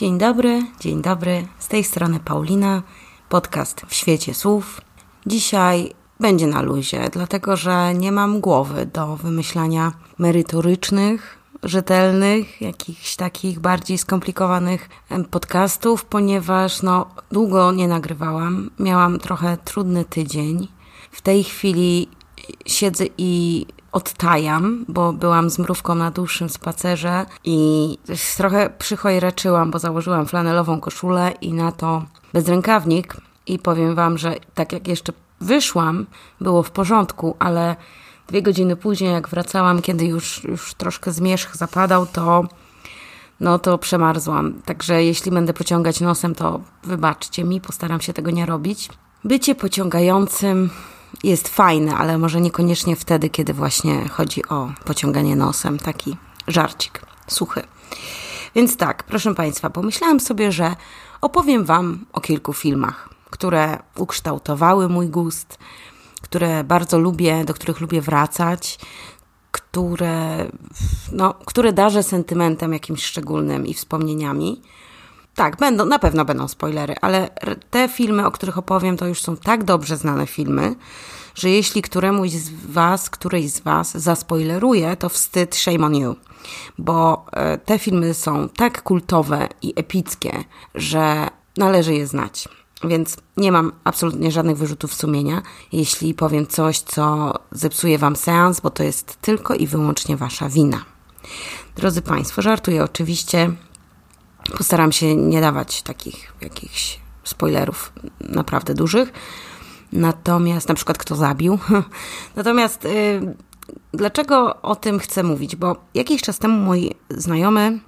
Dzień dobry, dzień dobry. Z tej strony Paulina, podcast w świecie słów. Dzisiaj będzie na luzie, dlatego że nie mam głowy do wymyślania merytorycznych, rzetelnych, jakichś takich bardziej skomplikowanych podcastów, ponieważ no, długo nie nagrywałam. Miałam trochę trudny tydzień. W tej chwili siedzę i odtajam, bo byłam z mrówką na dłuższym spacerze i trochę przychojraczyłam, bo założyłam flanelową koszulę i na to bezrękawnik i powiem Wam, że tak jak jeszcze wyszłam, było w porządku, ale dwie godziny później, jak wracałam, kiedy już, już troszkę zmierzch zapadał, to no to przemarzłam. Także jeśli będę pociągać nosem, to wybaczcie mi, postaram się tego nie robić. Bycie pociągającym jest fajne, ale może niekoniecznie wtedy, kiedy właśnie chodzi o pociąganie nosem. Taki żarcik suchy. Więc tak, proszę Państwa, pomyślałam sobie, że opowiem Wam o kilku filmach, które ukształtowały mój gust, które bardzo lubię, do których lubię wracać, które, no, które darzę sentymentem jakimś szczególnym i wspomnieniami. Tak, będą, na pewno będą spoilery, ale te filmy, o których opowiem, to już są tak dobrze znane filmy, że jeśli któremuś z Was, którejś z Was zaspoileruje, to wstyd, shame on you. Bo e, te filmy są tak kultowe i epickie, że należy je znać. Więc nie mam absolutnie żadnych wyrzutów sumienia, jeśli powiem coś, co zepsuje Wam seans, bo to jest tylko i wyłącznie Wasza wina. Drodzy Państwo, żartuję oczywiście. Postaram się nie dawać takich jakichś spoilerów naprawdę dużych. Natomiast, na przykład, kto zabił. Natomiast, yy, dlaczego o tym chcę mówić? Bo jakiś czas temu mój znajomy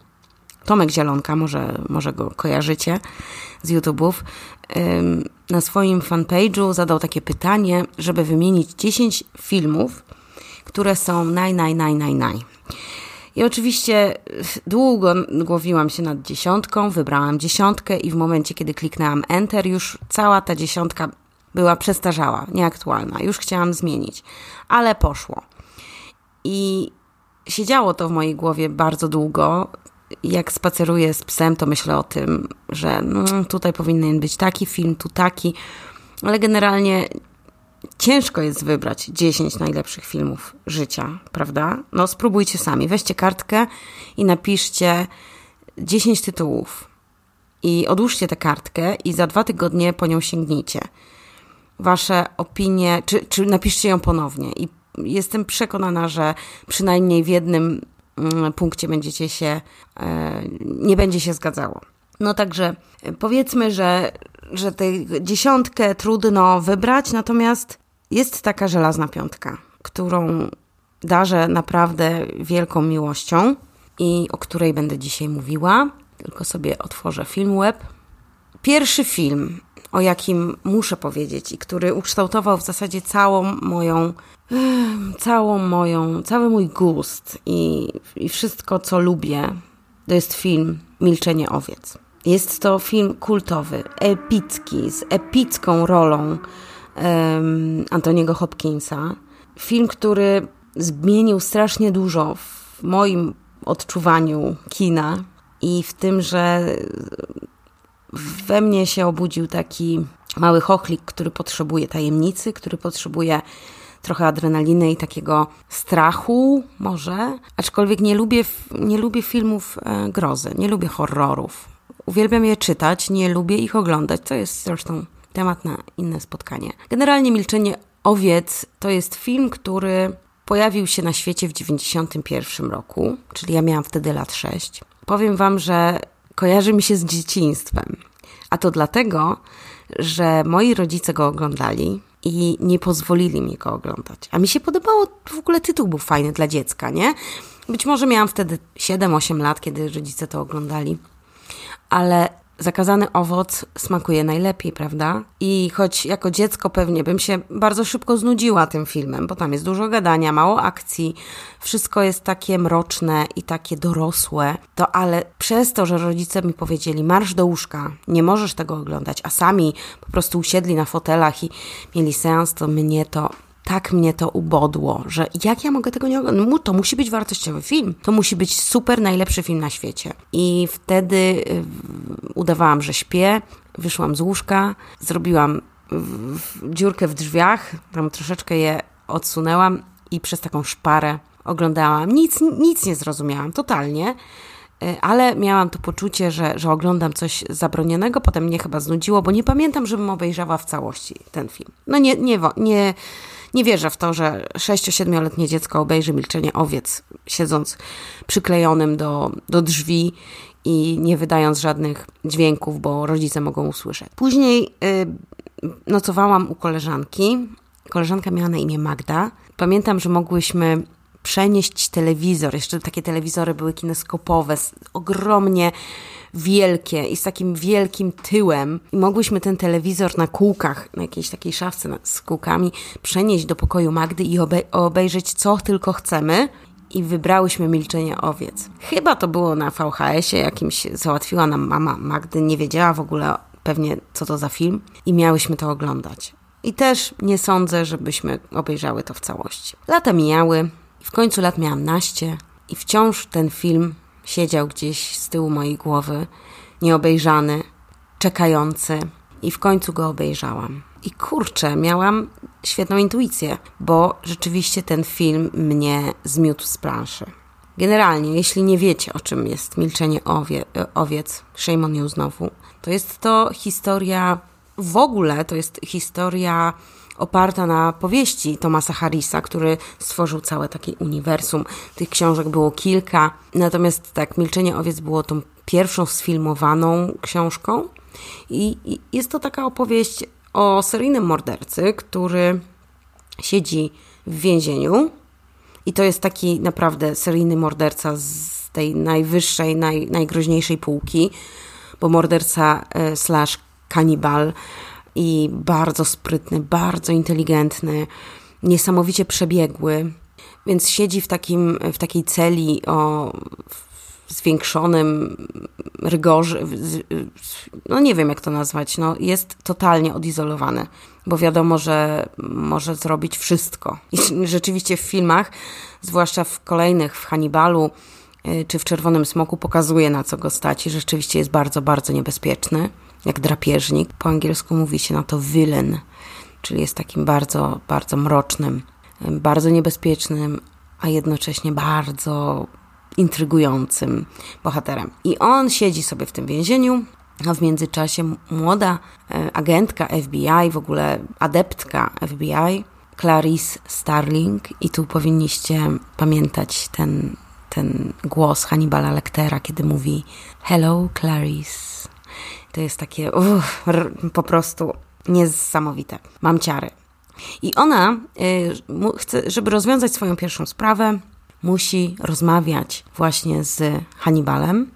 Tomek Zielonka, może, może go kojarzycie z YouTube'ów, na swoim fanpage'u zadał takie pytanie, żeby wymienić 10 filmów, które są naj, naj, naj, naj, naj. I oczywiście długo głowiłam się nad dziesiątką, wybrałam dziesiątkę i w momencie, kiedy kliknęłam Enter, już cała ta dziesiątka była przestarzała, nieaktualna. Już chciałam zmienić, ale poszło. I siedziało to w mojej głowie bardzo długo. Jak spaceruję z psem, to myślę o tym, że no, tutaj powinien być taki film, tu taki, ale generalnie ciężko jest wybrać 10 najlepszych filmów życia, prawda? No spróbujcie sami. Weźcie kartkę i napiszcie 10 tytułów. I odłóżcie tę kartkę i za dwa tygodnie po nią sięgnijcie. Wasze opinie, czy, czy napiszcie ją ponownie. I jestem przekonana, że przynajmniej w jednym mm, punkcie będziecie się, e, nie będzie się zgadzało. No także powiedzmy, że, że tę dziesiątkę trudno wybrać, natomiast jest taka żelazna piątka, którą darzę naprawdę wielką miłością i o której będę dzisiaj mówiła. Tylko sobie otworzę film web. Pierwszy film, o jakim muszę powiedzieć i który ukształtował w zasadzie całą moją, całą moją, cały mój gust i, i wszystko, co lubię, to jest film Milczenie owiec. Jest to film kultowy, epicki, z epicką rolą um, Antoniego Hopkinsa. Film, który zmienił strasznie dużo w moim odczuwaniu kina i w tym, że we mnie się obudził taki mały chochlik, który potrzebuje tajemnicy, który potrzebuje trochę adrenaliny i takiego strachu może, aczkolwiek nie lubię, nie lubię filmów e, grozy, nie lubię horrorów. Uwielbiam je czytać, nie lubię ich oglądać. To jest zresztą temat na inne spotkanie. Generalnie Milczenie Owiec to jest film, który pojawił się na świecie w 91 roku, czyli ja miałam wtedy lat 6. Powiem wam, że kojarzy mi się z dzieciństwem. A to dlatego, że moi rodzice go oglądali i nie pozwolili mi go oglądać. A mi się podobało, w ogóle tytuł był fajny dla dziecka, nie? Być może miałam wtedy 7-8 lat, kiedy rodzice to oglądali. Ale zakazany owoc smakuje najlepiej, prawda? I choć jako dziecko pewnie bym się bardzo szybko znudziła tym filmem, bo tam jest dużo gadania, mało akcji, wszystko jest takie mroczne i takie dorosłe, to ale przez to, że rodzice mi powiedzieli marsz do łóżka, nie możesz tego oglądać, a sami po prostu usiedli na fotelach i mieli seans, to mnie to tak mnie to ubodło, że jak ja mogę tego nie oglądać? To musi być wartościowy film. To musi być super najlepszy film na świecie. I wtedy y, udawałam, że śpię, wyszłam z łóżka, zrobiłam dziurkę w drzwiach, tam troszeczkę je odsunęłam i przez taką szparę oglądałam. Nic, nic nie zrozumiałam, totalnie y, ale miałam to poczucie, że, że oglądam coś zabronionego, potem mnie chyba znudziło, bo nie pamiętam, żebym obejrzała w całości ten film. No nie, nie, nie, nie wierzę w to, że 6-7-letnie dziecko obejrzy milczenie owiec, siedząc przyklejonym do, do drzwi i nie wydając żadnych dźwięków, bo rodzice mogą usłyszeć. Później y, nocowałam u koleżanki. Koleżanka miała na imię Magda. Pamiętam, że mogłyśmy przenieść telewizor. Jeszcze takie telewizory były kineskopowe, ogromnie wielkie i z takim wielkim tyłem. I mogłyśmy ten telewizor na kółkach, na jakiejś takiej szafce z kółkami, przenieść do pokoju Magdy i obej obejrzeć co tylko chcemy. I wybrałyśmy Milczenie Owiec. Chyba to było na VHS-ie jakimś, załatwiła nam mama Magdy, nie wiedziała w ogóle pewnie co to za film i miałyśmy to oglądać. I też nie sądzę, żebyśmy obejrzały to w całości. Lata mijały, w końcu lat miałam naście i wciąż ten film siedział gdzieś z tyłu mojej głowy, nieobejrzany, czekający. I w końcu go obejrzałam. I kurczę, miałam świetną intuicję, bo rzeczywiście ten film mnie zmiótł z planszy. Generalnie, jeśli nie wiecie, o czym jest Milczenie owie, Owiec, shame on you znowu, to jest to historia, w ogóle to jest historia oparta na powieści Thomasa Harrisa, który stworzył całe takie uniwersum. Tych książek było kilka, natomiast tak, Milczenie Owiec było tą pierwszą sfilmowaną książką. I, i jest to taka opowieść o seryjnym mordercy, który siedzi w więzieniu. I to jest taki naprawdę seryjny morderca z tej najwyższej, naj, najgroźniejszej półki, bo morderca e, slash kanibal i bardzo sprytny, bardzo inteligentny, niesamowicie przebiegły, więc siedzi w, takim, w takiej celi o zwiększonym rygorze, no nie wiem jak to nazwać, no jest totalnie odizolowany, bo wiadomo, że może zrobić wszystko. I rzeczywiście w filmach, zwłaszcza w kolejnych, w Hannibalu y, czy w Czerwonym Smoku pokazuje na co go stać i rzeczywiście jest bardzo, bardzo niebezpieczny jak drapieżnik. Po angielsku mówi się na to villain, czyli jest takim bardzo, bardzo mrocznym, bardzo niebezpiecznym, a jednocześnie bardzo intrygującym bohaterem. I on siedzi sobie w tym więzieniu, a w międzyczasie młoda e, agentka FBI, w ogóle adeptka FBI, Clarice Starling, i tu powinniście pamiętać ten, ten głos Hannibala Lectera, kiedy mówi Hello, Clarice. To jest takie uff, po prostu niesamowite. Mam ciary. I ona y, chce, żeby rozwiązać swoją pierwszą sprawę, musi rozmawiać właśnie z Hannibalem.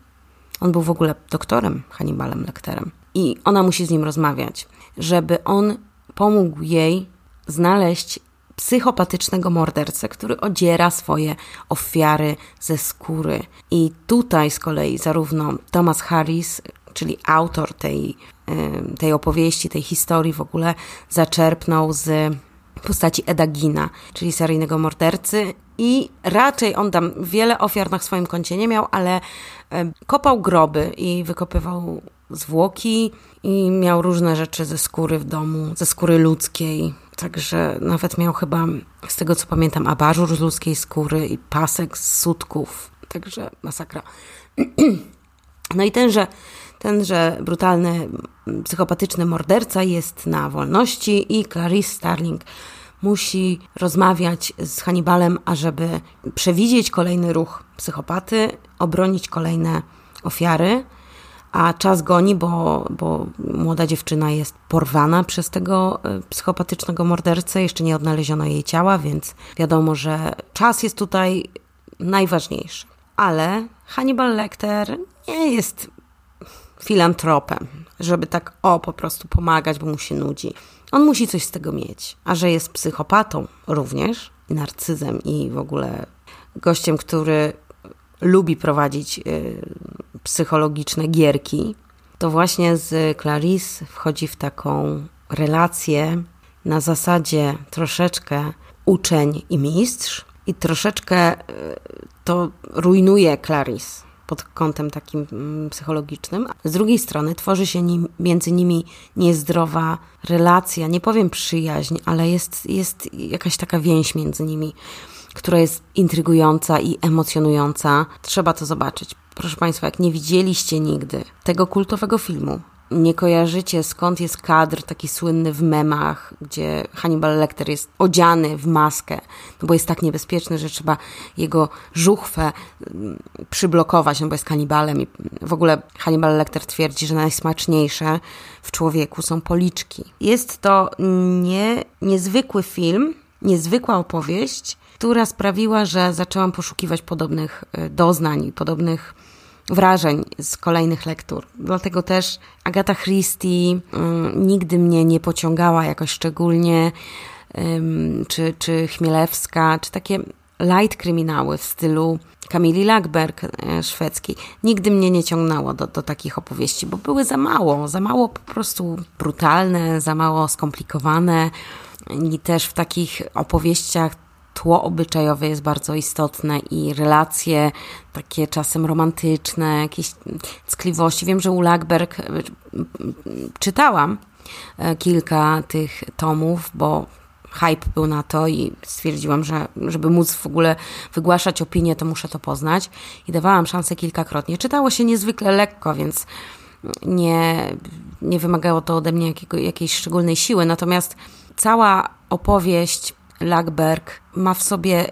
On był w ogóle doktorem Hannibalem Lecterem. I ona musi z nim rozmawiać, żeby on pomógł jej znaleźć psychopatycznego mordercę, który odziera swoje ofiary ze skóry. I tutaj z kolei zarówno Thomas Harris, czyli autor tej, tej opowieści, tej historii w ogóle, zaczerpnął z postaci Edagina, czyli seryjnego mordercy. I raczej on tam wiele ofiar na swoim koncie nie miał, ale kopał groby i wykopywał zwłoki i miał różne rzeczy ze skóry w domu, ze skóry ludzkiej. Także nawet miał chyba, z tego co pamiętam, abażur z ludzkiej skóry i pasek z sutków. Także masakra. No i tenże Tenże brutalny, psychopatyczny morderca jest na wolności i Clarice Starling musi rozmawiać z Hannibalem, ażeby przewidzieć kolejny ruch psychopaty, obronić kolejne ofiary. A czas goni, bo, bo młoda dziewczyna jest porwana przez tego e, psychopatycznego mordercę. Jeszcze nie odnaleziono jej ciała, więc wiadomo, że czas jest tutaj najważniejszy. Ale Hannibal Lecter nie jest filantropem, żeby tak o po prostu pomagać, bo mu się nudzi. On musi coś z tego mieć. A że jest psychopatą również, narcyzem i w ogóle gościem, który lubi prowadzić y, psychologiczne gierki, to właśnie z Clarice wchodzi w taką relację na zasadzie troszeczkę uczeń i mistrz i troszeczkę y, to rujnuje Clarice pod kątem takim mm, psychologicznym. Z drugiej strony tworzy się nim, między nimi niezdrowa relacja, nie powiem przyjaźń, ale jest, jest jakaś taka więź między nimi, która jest intrygująca i emocjonująca. Trzeba to zobaczyć. Proszę Państwa, jak nie widzieliście nigdy tego kultowego filmu, nie kojarzycie skąd jest kadr taki słynny w memach, gdzie Hannibal Lecter jest odziany w maskę, no bo jest tak niebezpieczny, że trzeba jego żuchwę mm, przyblokować, no bo jest kanibalem i w ogóle Hannibal Lecter twierdzi, że najsmaczniejsze w człowieku są policzki. Jest to nie, niezwykły film, niezwykła opowieść, która sprawiła, że zaczęłam poszukiwać podobnych e, doznań, podobnych wrażeń z kolejnych lektur. Dlatego też Agata Christie um, nigdy mnie nie pociągała jakoś szczególnie, czy, czy Chmielewska, czy takie light kryminały w stylu Kamili Lackberg e, szwedzkiej. Nigdy mnie nie ciągnęło do, do takich opowieści, bo były za mało, za mało po prostu brutalne, za mało skomplikowane. I też w takich opowieściach tło obyczajowe jest bardzo istotne i relacje takie czasem romantyczne, jakieś ckliwości. Wiem, że u Lackberg e, czytałam e, kilka tych tomów, bo hype był na to i stwierdziłam, że żeby móc w ogóle wygłaszać opinię, to muszę to poznać i dawałam szansę kilkakrotnie. Czytało się niezwykle lekko, więc nie, nie wymagało to ode mnie jakiego, jakiejś szczególnej siły, natomiast cała opowieść Lackberg ma w sobie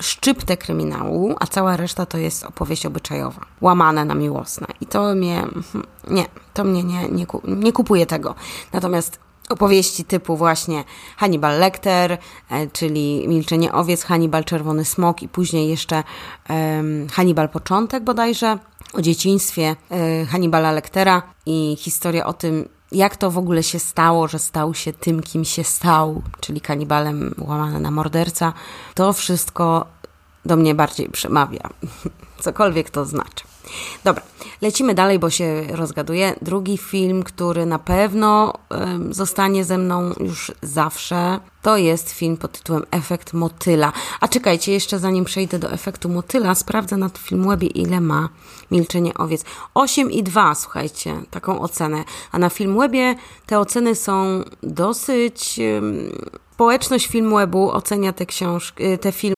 szczyptę kryminału, a cała reszta to jest opowieść obyczajowa, łamane na miłosne. I to mnie, mhm, nie, to mnie nie, nie, nie kupuje tego. Natomiast opowieści typu właśnie Hannibal Lecter, e, czyli Milczenie owiec, Hannibal Czerwony Smok i później jeszcze um, Hannibal Początek bodajże, o dzieciństwie e, Hannibala Lectera i historia o tym, jak to w ogóle się stało, że stał się tym, kim się stał, czyli kanibalem łamany na morderca, to wszystko do mnie bardziej przemawia. Cokolwiek to znaczy. Dobra, lecimy dalej, bo się rozgaduję. Drugi film, który na pewno um, zostanie ze mną już zawsze, to jest film pod tytułem Efekt Motyla. A czekajcie, jeszcze zanim przejdę do efektu motyla, sprawdzę na Filmwebie, ile ma Milczenie Owiec. 8,2, słuchajcie, taką ocenę. A na Filmwebie te oceny są dosyć... Um, społeczność Filmwebu ocenia te książki, te filmy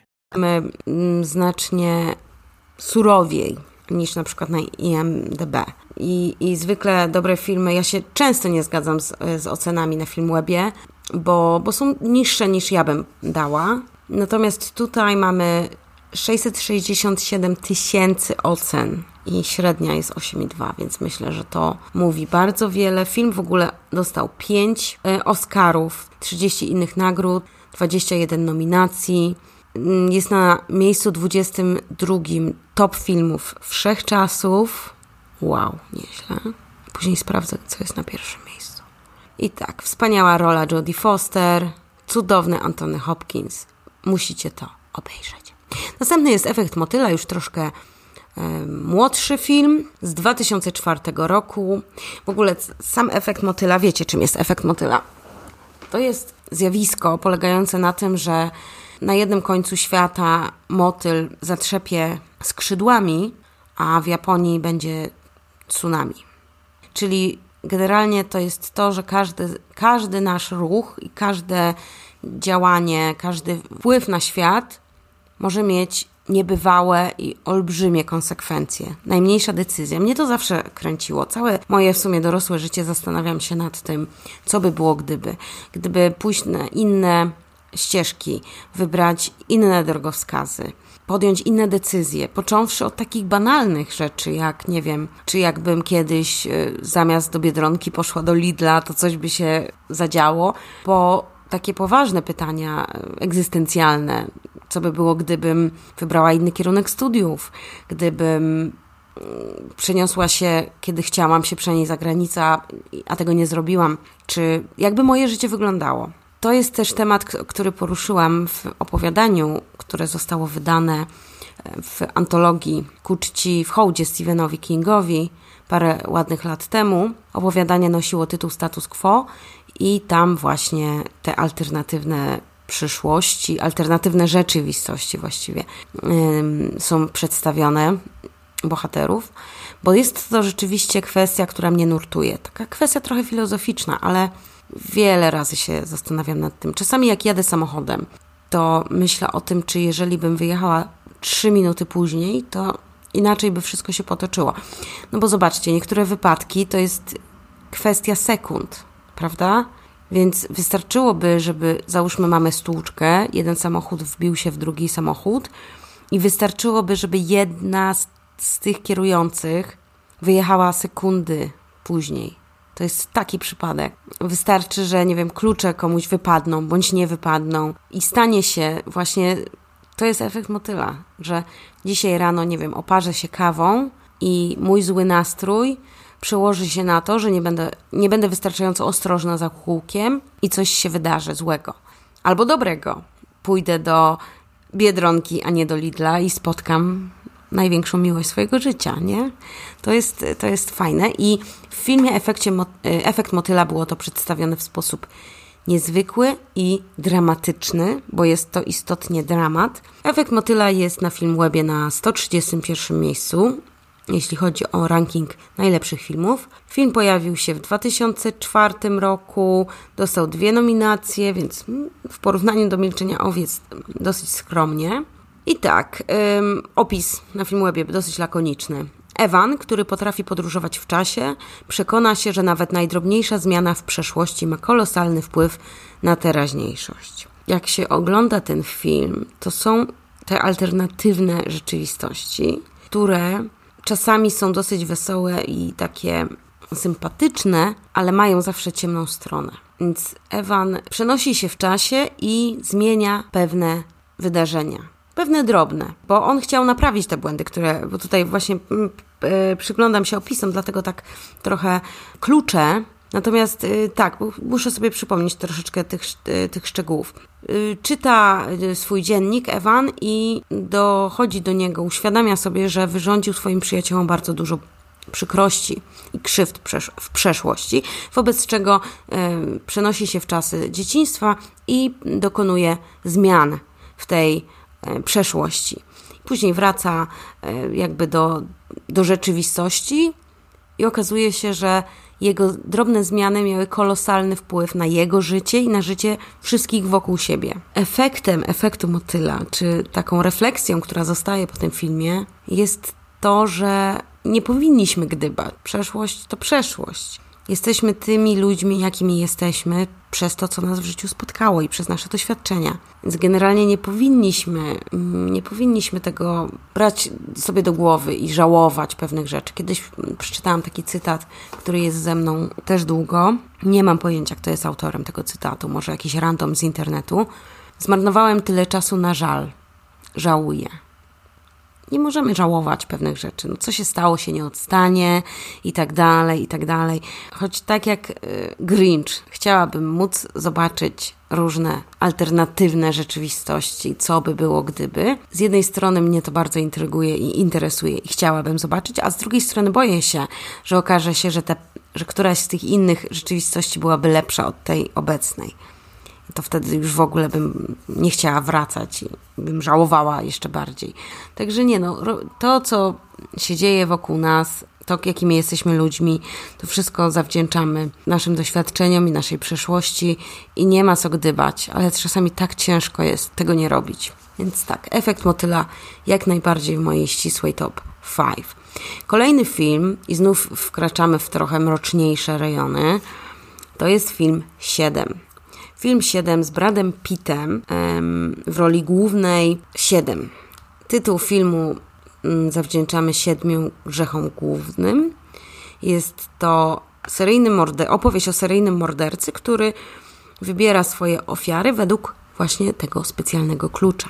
Mamy mm, znacznie surowiej niż na przykład na IMDB. I, I zwykle dobre filmy, ja się często nie zgadzam z, z ocenami na Filmwebie, bo, bo są niższe niż ja bym dała. Natomiast tutaj mamy 667 tysięcy ocen i średnia jest 8,2, więc myślę, że to mówi bardzo wiele. Film w ogóle dostał 5 e, Oscarów, 30 innych nagród, 21 nominacji. Mm, jest na miejscu 22 top filmów wszechczasów. Wow, nieźle. Później sprawdzę, co jest na pierwszym miejscu. I tak, wspaniała rola Jodie Foster, cudowny Anthony Hopkins. Musicie to obejrzeć. Następny jest Efekt Motyla, już troszkę młodszy film z 2004 roku. W ogóle sam efekt motyla, wiecie czym jest efekt motyla? To jest zjawisko polegające na tym, że na jednym końcu świata motyl zatrzepie skrzydłami, a w Japonii będzie tsunami. Czyli generalnie to jest to, że każdy, każdy nasz ruch i każde działanie, każdy wpływ na świat może mieć niebywałe i olbrzymie konsekwencje. Najmniejsza decyzja. Mnie to zawsze kręciło. Całe moje w sumie dorosłe życie zastanawiam się nad tym, co by było gdyby. Gdyby pójść na inne ścieżki, wybrać inne drogowskazy, podjąć inne decyzje, począwszy od takich banalnych rzeczy, jak nie wiem, czy jakbym kiedyś y, zamiast do Biedronki poszła do Lidla, to coś by się zadziało, po takie poważne pytania y, egzystencjalne, co by było, gdybym wybrała inny kierunek studiów, gdybym mm, przeniosła się, kiedy chciałam się przenieść za granicę, a tego nie zrobiłam, czy jakby moje życie wyglądało. To jest też temat, który poruszyłam w opowiadaniu, które zostało wydane e, w antologii ku czci w hołdzie Stephenowi Kingowi parę ładnych lat temu. Opowiadanie nosiło tytuł Status Quo i tam właśnie te alternatywne przyszłości, alternatywne rzeczywistości właściwie są przedstawione bohaterów, bo jest to rzeczywiście kwestia, która mnie nurtuje. Taka kwestia trochę filozoficzna, ale wiele razy się zastanawiam nad tym. Czasami jak jadę samochodem, to myślę o tym, czy jeżeli bym wyjechała trzy minuty później, to inaczej by wszystko się potoczyło. No bo zobaczcie, niektóre wypadki to jest kwestia sekund, prawda? Więc wystarczyłoby, żeby, załóżmy, mamy stłuczkę, jeden samochód wbił się w drugi samochód i wystarczyłoby, żeby jedna z, z tych kierujących wyjechała sekundy później. To jest taki przypadek. Wystarczy, że nie wiem, klucze komuś wypadną bądź nie wypadną i stanie się właśnie. To jest efekt motyla, że dzisiaj rano, nie wiem, oparzę się kawą i mój zły nastrój przełoży się na to, że nie będę, nie będę wystarczająco ostrożna za kółkiem i coś się wydarzy złego albo dobrego. Pójdę do Biedronki, a nie do Lidla i spotkam największą miłość swojego życia, nie? To jest, to jest fajne i w filmie Efekcie, Efekt Motyla było to przedstawione w sposób niezwykły i dramatyczny, bo jest to istotnie dramat. Efekt Motyla jest na Filmwebie na 131 miejscu, jeśli chodzi o ranking najlepszych filmów. Film pojawił się w 2004 roku, dostał dwie nominacje, więc w porównaniu do Milczenia Owiec dosyć skromnie. I tak, ym, opis na Filmwebie dosyć lakoniczny. Ewan, który potrafi podróżować w czasie, przekona się, że nawet najdrobniejsza zmiana w przeszłości ma kolosalny wpływ na teraźniejszość. Jak się ogląda ten film, to są te alternatywne rzeczywistości, które czasami są dosyć wesołe i takie sympatyczne, ale mają zawsze ciemną stronę. Więc Ewan przenosi się w czasie i zmienia pewne wydarzenia. Pewne drobne, bo on chciał naprawić te błędy, które, bo tutaj właśnie mm, przyglądam się opisom, dlatego tak trochę klucze Natomiast y, tak, muszę sobie przypomnieć troszeczkę tych, y, tych szczegółów. Y, czyta swój dziennik Ewan i dochodzi do niego, uświadamia sobie, że wyrządził swoim przyjaciołom bardzo dużo przykrości i krzywd w przeszłości, wobec czego przenosi się w czasy dzieciństwa i dokonuje zmian w tej przeszłości. Później wraca jakby do, do rzeczywistości i okazuje się, że jego drobne zmiany miały kolosalny wpływ na jego życie i na życie wszystkich wokół siebie. Efektem efektu motyla, czy taką refleksją, która zostaje po tym filmie, jest to, że nie powinniśmy gdybać. Przeszłość to przeszłość. Jesteśmy tymi ludźmi, jakimi jesteśmy, przez to, co nas w życiu spotkało i przez nasze doświadczenia. Więc generalnie nie powinniśmy, mm, nie powinniśmy tego brać sobie do głowy i żałować pewnych rzeczy. Kiedyś przeczytałam taki cytat, który jest ze mną też długo. Nie mam pojęcia, kto jest autorem tego cytatu, może jakiś random z internetu. Zmarnowałem tyle czasu na żal. Żałuję nie możemy żałować pewnych rzeczy. No, co się stało, się nie odstanie i tak dalej, i tak dalej. Choć tak jak y, Grinch, chciałabym móc zobaczyć różne alternatywne rzeczywistości, co by było gdyby. Z jednej strony mnie to bardzo intryguje i interesuje i chciałabym zobaczyć, a z drugiej strony boję się, że okaże się, że, te, że któraś z tych innych rzeczywistości byłaby lepsza od tej obecnej to wtedy już w ogóle bym nie chciała wracać i bym żałowała jeszcze bardziej. Także nie, no, to co się dzieje wokół nas, to jakimi jesteśmy ludźmi, to wszystko zawdzięczamy naszym doświadczeniom i naszej przeszłości i nie ma co gdybać, ale czasami tak ciężko jest tego nie robić. Więc tak, efekt motyla jak najbardziej w mojej ścisłej top 5. Kolejny film, i znów wkraczamy w trochę mroczniejsze rejony, to jest film 7. Film 7 z Bradem Pittem w roli głównej 7. Tytuł filmu mm, zawdzięczamy siedmiu grzechom głównym. Jest to seryjny morder, opowieść o seryjnym mordercy, który wybiera swoje ofiary według właśnie tego specjalnego klucza,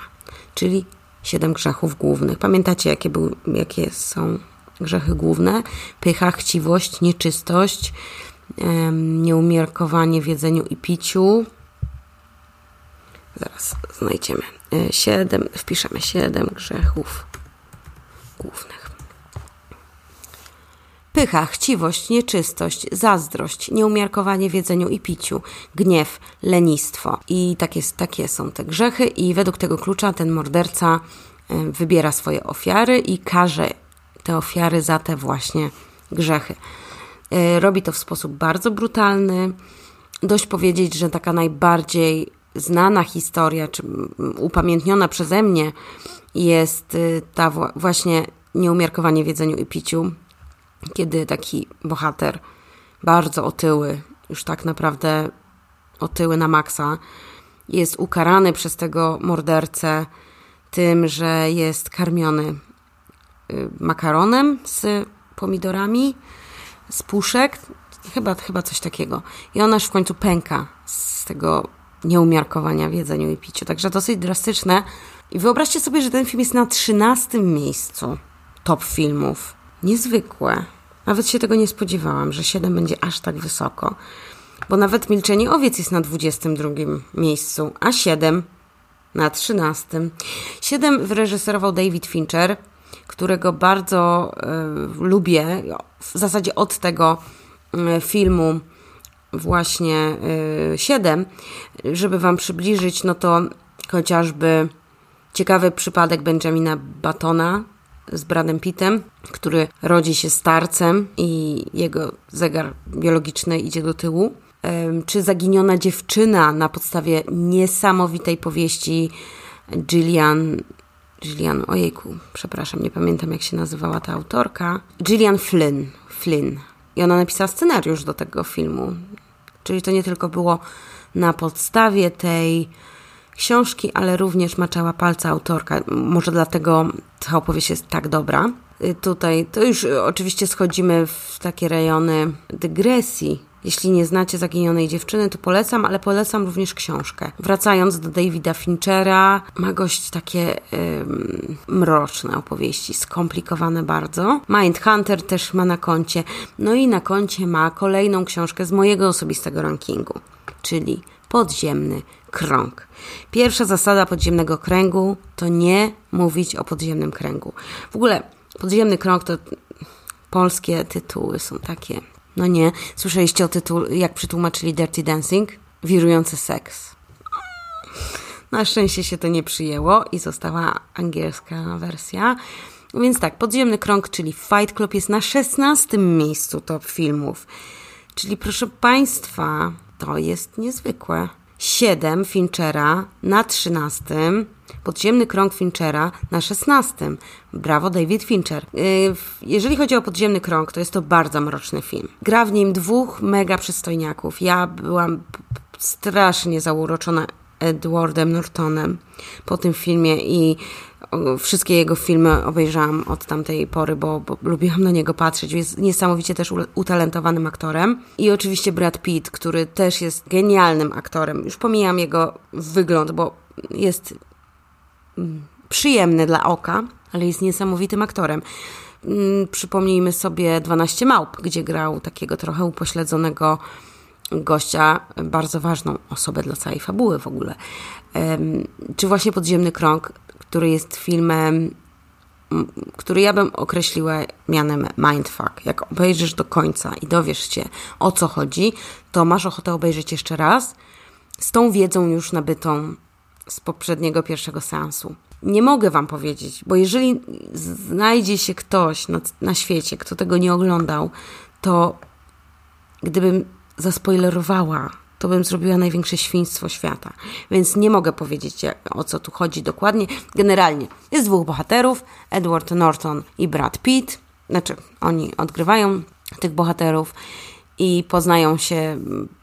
czyli siedem grzechów głównych. Pamiętacie, jakie, był, jakie są grzechy główne? Pycha, chciwość, nieczystość, nieumiarkowanie w jedzeniu i piciu, Zaraz znajdziemy. E, siedem, wpiszemy siedem grzechów głównych. Pycha, chciwość, nieczystość, zazdrość, nieumiarkowanie w jedzeniu i piciu, gniew, lenistwo. I takie, takie są te grzechy i według tego klucza ten morderca e, wybiera swoje ofiary i karze te ofiary za te właśnie grzechy. E, robi to w sposób bardzo brutalny. Dość powiedzieć, że taka najbardziej znana historia, czy upamiętniona przeze mnie jest y, ta właśnie nieumiarkowanie w jedzeniu i piciu, kiedy taki bohater bardzo otyły, już tak naprawdę otyły na maksa, jest ukarany przez tego mordercę tym, że jest karmiony y, makaronem z pomidorami, z puszek, chyba, chyba coś takiego. I on aż w końcu pęka z tego nieumiarkowania w jedzeniu i piciu. Także dosyć drastyczne. I wyobraźcie sobie, że ten film jest na 13 miejscu top filmów. Niezwykłe. Nawet się tego nie spodziewałam, że 7 będzie aż tak wysoko. Bo nawet Milczenie Owiec jest na 22 miejscu, a 7 na 13. 7 wyreżyserował David Fincher, którego bardzo y, lubię. W zasadzie od tego y, filmu właśnie y, siedem, żeby Wam przybliżyć, no to chociażby ciekawy przypadek Benjamina Batona z Bradem Pittem, który rodzi się starcem i jego zegar biologiczny idzie do tyłu. Czy zaginiona dziewczyna na podstawie niesamowitej powieści Gillian Gillian, ojejku, przepraszam, nie pamiętam jak się nazywała ta autorka. Gillian Flynn, Flynn. I ona napisała scenariusz do tego filmu. Czyli to nie tylko było na podstawie tej książki, ale również maczała palca autorka. Może dlatego ta opowieść jest tak dobra. Y, tutaj to już oczywiście schodzimy w takie rejony dygresji. Jeśli nie znacie Zaginionej Dziewczyny, to polecam, ale polecam również książkę. Wracając do Davida Finchera, ma gość takie mroczne opowieści, skomplikowane bardzo. Mindhunter też ma na koncie. No i na koncie ma kolejną książkę z mojego osobistego rankingu, czyli Podziemny Krąg. Pierwsza zasada podziemnego kręgu to nie mówić o podziemnym kręgu. W ogóle podziemny krąg to polskie tytuły są takie no nie. Słyszeliście o tytuł, jak przetłumaczyli Dirty Dancing? Wirujący seks. Na szczęście się to nie przyjęło i została angielska wersja. Więc tak, Podziemny Krąg, czyli Fight Club jest na 16 miejscu top filmów. Czyli proszę Państwa, to jest niezwykłe. 7 Finchera na 13, Podziemny Krąg Finchera na 16. Brawo, David Fincher. Yy, jeżeli chodzi o Podziemny Krąg, to jest to bardzo mroczny film. Gra w nim dwóch mega przystojniaków. Ja byłam strasznie zauroczona Edwardem Nortonem po tym filmie i wszystkie jego filmy obejrzałam od tamtej pory, bo, bo lubiłam na niego patrzeć. Jest niesamowicie też utalentowanym aktorem. I oczywiście Brad Pitt, który też jest genialnym aktorem. Już pomijam jego wygląd, bo jest mm, przyjemny dla oka, ale jest niesamowitym aktorem. Mm, przypomnijmy sobie 12 Małp, gdzie grał takiego trochę upośledzonego gościa, bardzo ważną osobę dla całej fabuły w ogóle. Czy właśnie Podziemny Krąg, który jest filmem, który ja bym określiła mianem mindfuck. Jak obejrzysz do końca i dowiesz się o co chodzi, to masz ochotę obejrzeć jeszcze raz z tą wiedzą już nabytą z poprzedniego pierwszego seansu. Nie mogę Wam powiedzieć, bo jeżeli znajdzie się ktoś na, na świecie, kto tego nie oglądał, to gdybym zaspoilerowała, to bym zrobiła największe świństwo świata. Więc nie mogę powiedzieć, o co tu chodzi dokładnie. Generalnie jest dwóch bohaterów, Edward Norton i Brad Pitt. Znaczy, oni odgrywają tych bohaterów i poznają się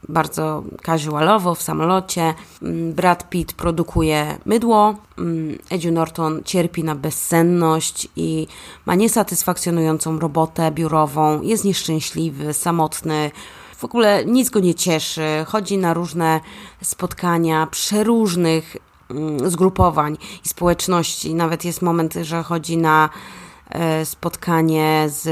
bardzo casualowo w samolocie. Brad Pitt produkuje mydło, Edziu Norton cierpi na bezsenność i ma niesatysfakcjonującą robotę biurową, jest nieszczęśliwy, samotny, w ogóle nic go nie cieszy. Chodzi na różne spotkania przeróżnych mm, zgrupowań i społeczności. Nawet jest moment, że chodzi na e, spotkanie z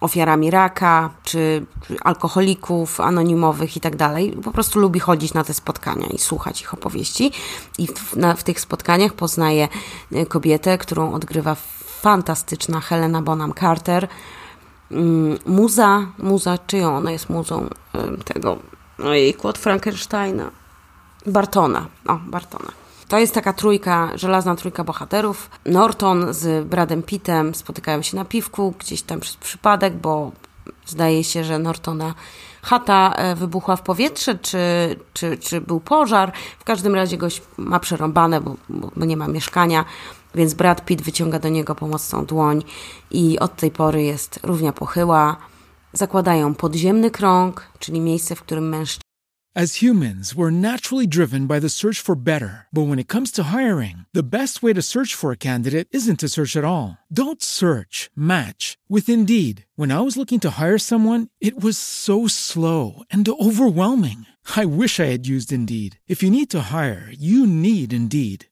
ofiarami raka, czy alkoholików anonimowych i tak dalej. Po prostu lubi chodzić na te spotkania i słuchać ich opowieści. I w, na, w tych spotkaniach poznaje e, kobietę, którą odgrywa fantastyczna Helena Bonham Carter, muza, muza, czyją ona jest muzą tego, ojej, od Frankensteina, Bartona, o, Bartona. To jest taka trójka, żelazna trójka bohaterów. Norton z Bradem Pittem spotykają się na piwku, gdzieś tam przez przypadek, bo zdaje się, że Nortona chata e, wybuchła w powietrze, czy, czy, czy był pożar. W każdym razie goś ma przerąbane, bo, bo nie ma mieszkania. Więc Brad Pitt wyciąga do niego pomocną dłoń i od tej pory jest równia pochyła. Zakładają podziemny krąg, czyli miejsce, w którym mężczyzna As humans, we're naturally driven by the search for better. But when it comes to hiring, the best way to search for a candidate isn't to search at all. Don't search, match with Indeed. When I was looking to hire someone, it was so slow and overwhelming. I wish I had used Indeed. If you need to hire, you need Indeed.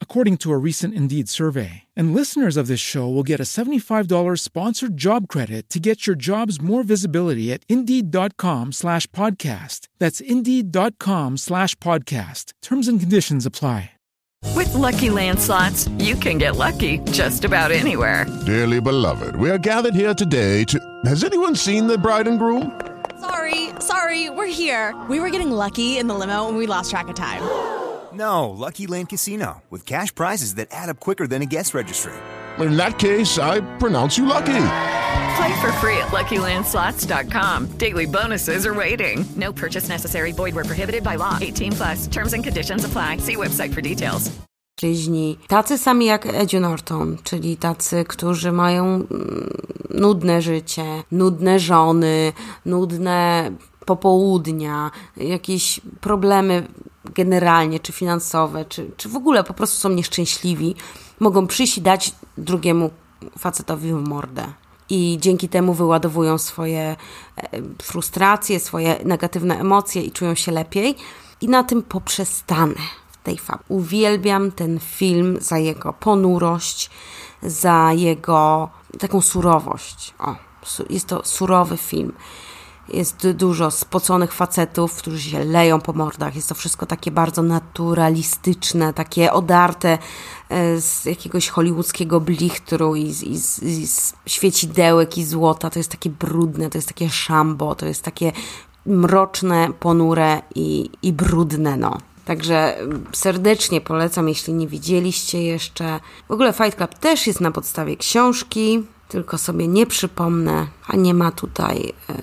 according to a recent Indeed survey. And listeners of this show will get a $75 sponsored job credit to get your jobs more visibility at Indeed.com slash podcast. That's Indeed.com slash podcast. Terms and conditions apply. With Lucky Land slots, you can get lucky just about anywhere. Dearly beloved, we are gathered here today to... Has anyone seen the bride and groom? Sorry, sorry, we're here. We were getting lucky in the limo and we lost track of time. No, Lucky Land Casino, with cash prizes that add up quicker than a guest registry. In that case, I pronounce you lucky. Play for free at LuckyLandSlots.com. Daily bonuses are waiting. No purchase necessary. Void where prohibited by law. 18 plus. Terms and conditions apply. See website for details. Tacy sami jak Eddie Norton, czyli tacy, którzy mają mm, nudne życie, nudne żony, nudne popołudnia, jakieś problemy generalnie, czy finansowe, czy, czy w ogóle po prostu są nieszczęśliwi, mogą przyjść i dać drugiemu facetowi w mordę. I dzięki temu wyładowują swoje e, frustracje, swoje negatywne emocje i czują się lepiej. I na tym poprzestanę w tej fabule. Uwielbiam ten film za jego ponurość, za jego taką surowość. O, jest to surowy film. Jest dużo spoconych facetów, którzy się leją po mordach. Jest to wszystko takie bardzo naturalistyczne, takie odarte e, z jakiegoś hollywoodzkiego blichtru i, i, i z świecidełek i złota. To jest takie brudne, to jest takie szambo, to jest takie mroczne, ponure i, i brudne, no. Także serdecznie polecam, jeśli nie widzieliście jeszcze. W ogóle Fight Club też jest na podstawie książki, tylko sobie nie przypomnę, a nie ma tutaj e,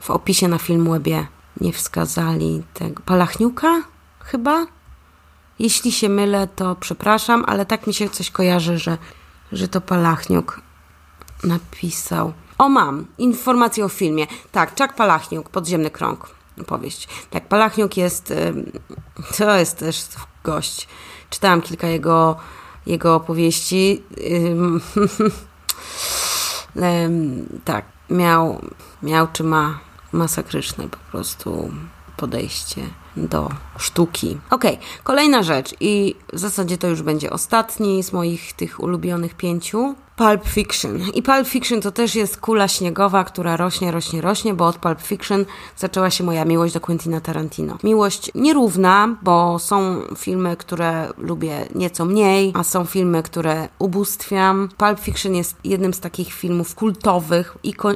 w opisie na Filmwebie nie wskazali tego. Palachniuka? Chyba? Jeśli się mylę, to przepraszam, ale tak mi się coś kojarzy, że, że to Palachniuk napisał. O, mam informację o filmie. Tak, Czak Palachniuk, Podziemny Krąg. Powieść. Tak, Palachniuk jest. To jest też gość. Czytałam kilka jego, jego opowieści. tak, miał, miał czy ma masakryczne po prostu podejście do sztuki. Ok, kolejna rzecz i w zasadzie to już będzie ostatni z moich tych ulubionych pięciu. Pulp Fiction. I Pulp Fiction to też jest kula śniegowa, która rośnie, rośnie, rośnie, bo od Pulp Fiction zaczęła się moja miłość do Quentina Tarantino. Miłość nierówna, bo są filmy, które lubię nieco mniej, a są filmy, które ubóstwiam. Pulp Fiction jest jednym z takich filmów kultowych, iko